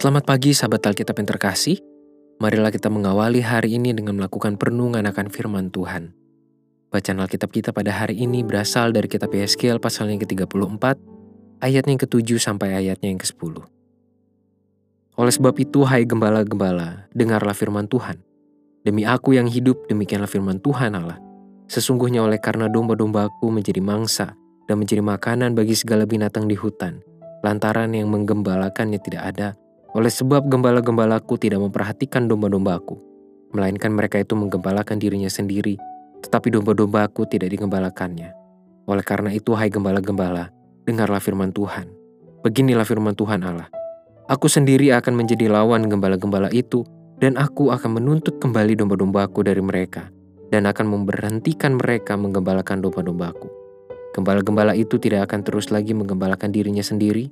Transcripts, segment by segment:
Selamat pagi sahabat Alkitab yang terkasih. Marilah kita mengawali hari ini dengan melakukan perenungan akan firman Tuhan. Bacaan Alkitab kita pada hari ini berasal dari kitab Yeskiel pasal yang ke-34, ayatnya yang ke-7 sampai ayatnya yang ke-10. Oleh sebab itu, hai gembala-gembala, dengarlah firman Tuhan. Demi aku yang hidup, demikianlah firman Tuhan Allah. Sesungguhnya oleh karena domba-dombaku menjadi mangsa dan menjadi makanan bagi segala binatang di hutan, lantaran yang menggembalakannya tidak ada, oleh sebab gembala-gembalaku tidak memperhatikan domba-dombaku, melainkan mereka itu menggembalakan dirinya sendiri, tetapi domba-dombaku tidak digembalakannya. Oleh karena itu, hai gembala-gembala, dengarlah firman Tuhan. Beginilah firman Tuhan Allah. Aku sendiri akan menjadi lawan gembala-gembala itu, dan aku akan menuntut kembali domba-dombaku dari mereka, dan akan memberhentikan mereka menggembalakan domba-dombaku. Gembala-gembala itu tidak akan terus lagi menggembalakan dirinya sendiri,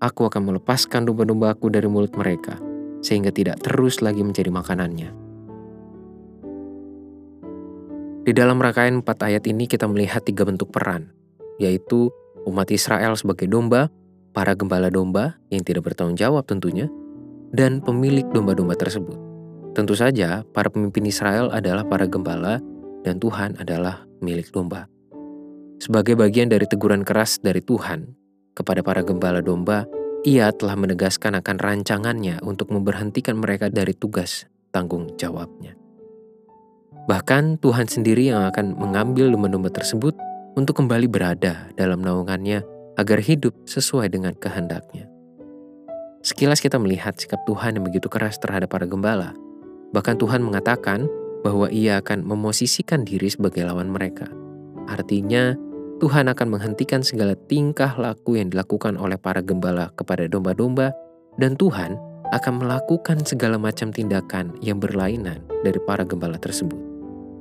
aku akan melepaskan domba-dombaku dari mulut mereka, sehingga tidak terus lagi menjadi makanannya. Di dalam rangkaian empat ayat ini kita melihat tiga bentuk peran, yaitu umat Israel sebagai domba, para gembala domba yang tidak bertanggung jawab tentunya, dan pemilik domba-domba tersebut. Tentu saja, para pemimpin Israel adalah para gembala dan Tuhan adalah milik domba. Sebagai bagian dari teguran keras dari Tuhan, kepada para gembala domba, ia telah menegaskan akan rancangannya untuk memberhentikan mereka dari tugas tanggung jawabnya. Bahkan Tuhan sendiri yang akan mengambil domba-domba tersebut untuk kembali berada dalam naungannya agar hidup sesuai dengan kehendaknya. Sekilas kita melihat sikap Tuhan yang begitu keras terhadap para gembala. Bahkan Tuhan mengatakan bahwa ia akan memosisikan diri sebagai lawan mereka. Artinya, Tuhan akan menghentikan segala tingkah laku yang dilakukan oleh para gembala kepada domba-domba, dan Tuhan akan melakukan segala macam tindakan yang berlainan dari para gembala tersebut.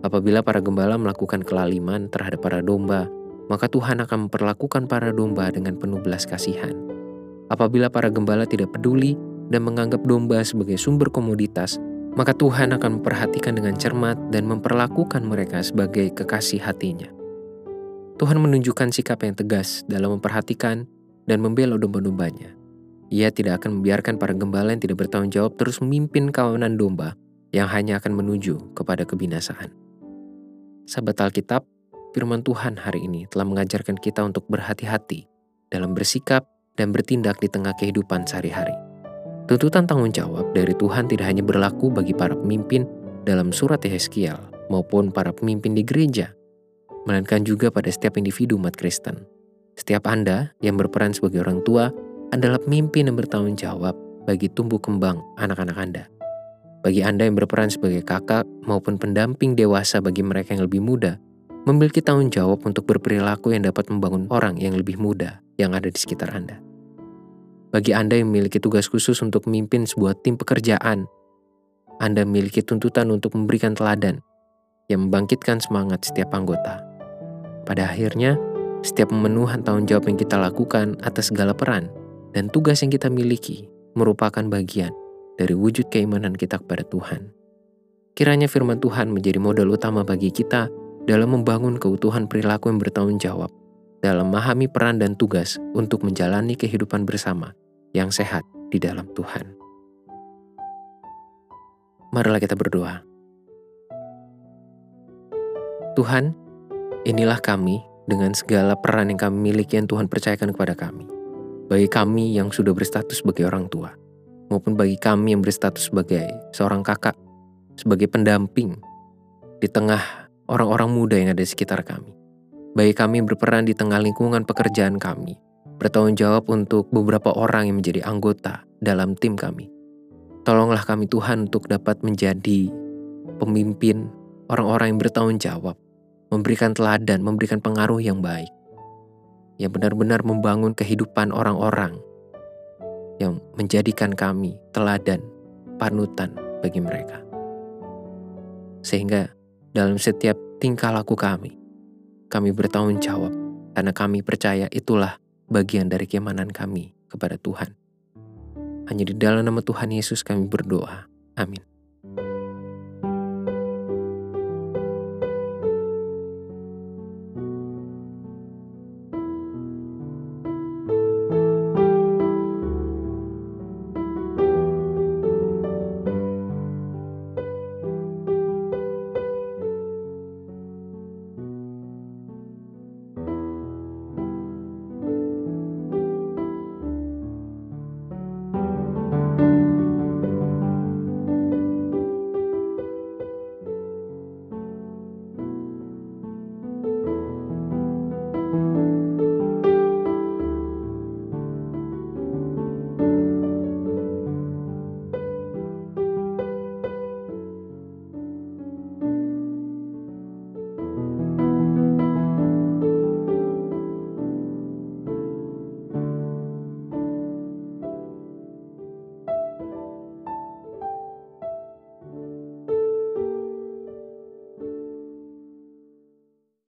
Apabila para gembala melakukan kelaliman terhadap para domba, maka Tuhan akan memperlakukan para domba dengan penuh belas kasihan. Apabila para gembala tidak peduli dan menganggap domba sebagai sumber komoditas, maka Tuhan akan memperhatikan dengan cermat dan memperlakukan mereka sebagai kekasih hatinya. Tuhan menunjukkan sikap yang tegas dalam memperhatikan dan membela domba-dombanya. Ia tidak akan membiarkan para gembala yang tidak bertanggung jawab terus memimpin kawanan domba yang hanya akan menuju kepada kebinasaan. Sahabat Alkitab, firman Tuhan hari ini telah mengajarkan kita untuk berhati-hati dalam bersikap dan bertindak di tengah kehidupan sehari-hari. Tuntutan tanggung jawab dari Tuhan tidak hanya berlaku bagi para pemimpin dalam surat Yeskiel maupun para pemimpin di gereja, melainkan juga pada setiap individu umat Kristen. Setiap Anda yang berperan sebagai orang tua adalah pemimpin yang bertanggung jawab bagi tumbuh kembang anak-anak Anda. Bagi Anda yang berperan sebagai kakak maupun pendamping dewasa bagi mereka yang lebih muda, memiliki tanggung jawab untuk berperilaku yang dapat membangun orang yang lebih muda yang ada di sekitar Anda. Bagi Anda yang memiliki tugas khusus untuk memimpin sebuah tim pekerjaan, Anda memiliki tuntutan untuk memberikan teladan yang membangkitkan semangat setiap anggota. Pada akhirnya, setiap pemenuhan tanggung jawab yang kita lakukan atas segala peran dan tugas yang kita miliki merupakan bagian dari wujud keimanan kita kepada Tuhan. Kiranya firman Tuhan menjadi modal utama bagi kita dalam membangun keutuhan perilaku yang bertanggung jawab, dalam memahami peran dan tugas untuk menjalani kehidupan bersama yang sehat di dalam Tuhan. Marilah kita berdoa. Tuhan, Inilah kami dengan segala peran yang kami miliki yang Tuhan percayakan kepada kami. Bagi kami yang sudah berstatus sebagai orang tua, maupun bagi kami yang berstatus sebagai seorang kakak, sebagai pendamping di tengah orang-orang muda yang ada di sekitar kami. Bagi kami yang berperan di tengah lingkungan pekerjaan kami, bertanggung jawab untuk beberapa orang yang menjadi anggota dalam tim kami. Tolonglah kami Tuhan untuk dapat menjadi pemimpin orang-orang yang bertanggung jawab memberikan teladan, memberikan pengaruh yang baik, yang benar-benar membangun kehidupan orang-orang, yang menjadikan kami teladan, panutan bagi mereka. Sehingga dalam setiap tingkah laku kami, kami bertanggung jawab karena kami percaya itulah bagian dari keimanan kami kepada Tuhan. Hanya di dalam nama Tuhan Yesus kami berdoa. Amin.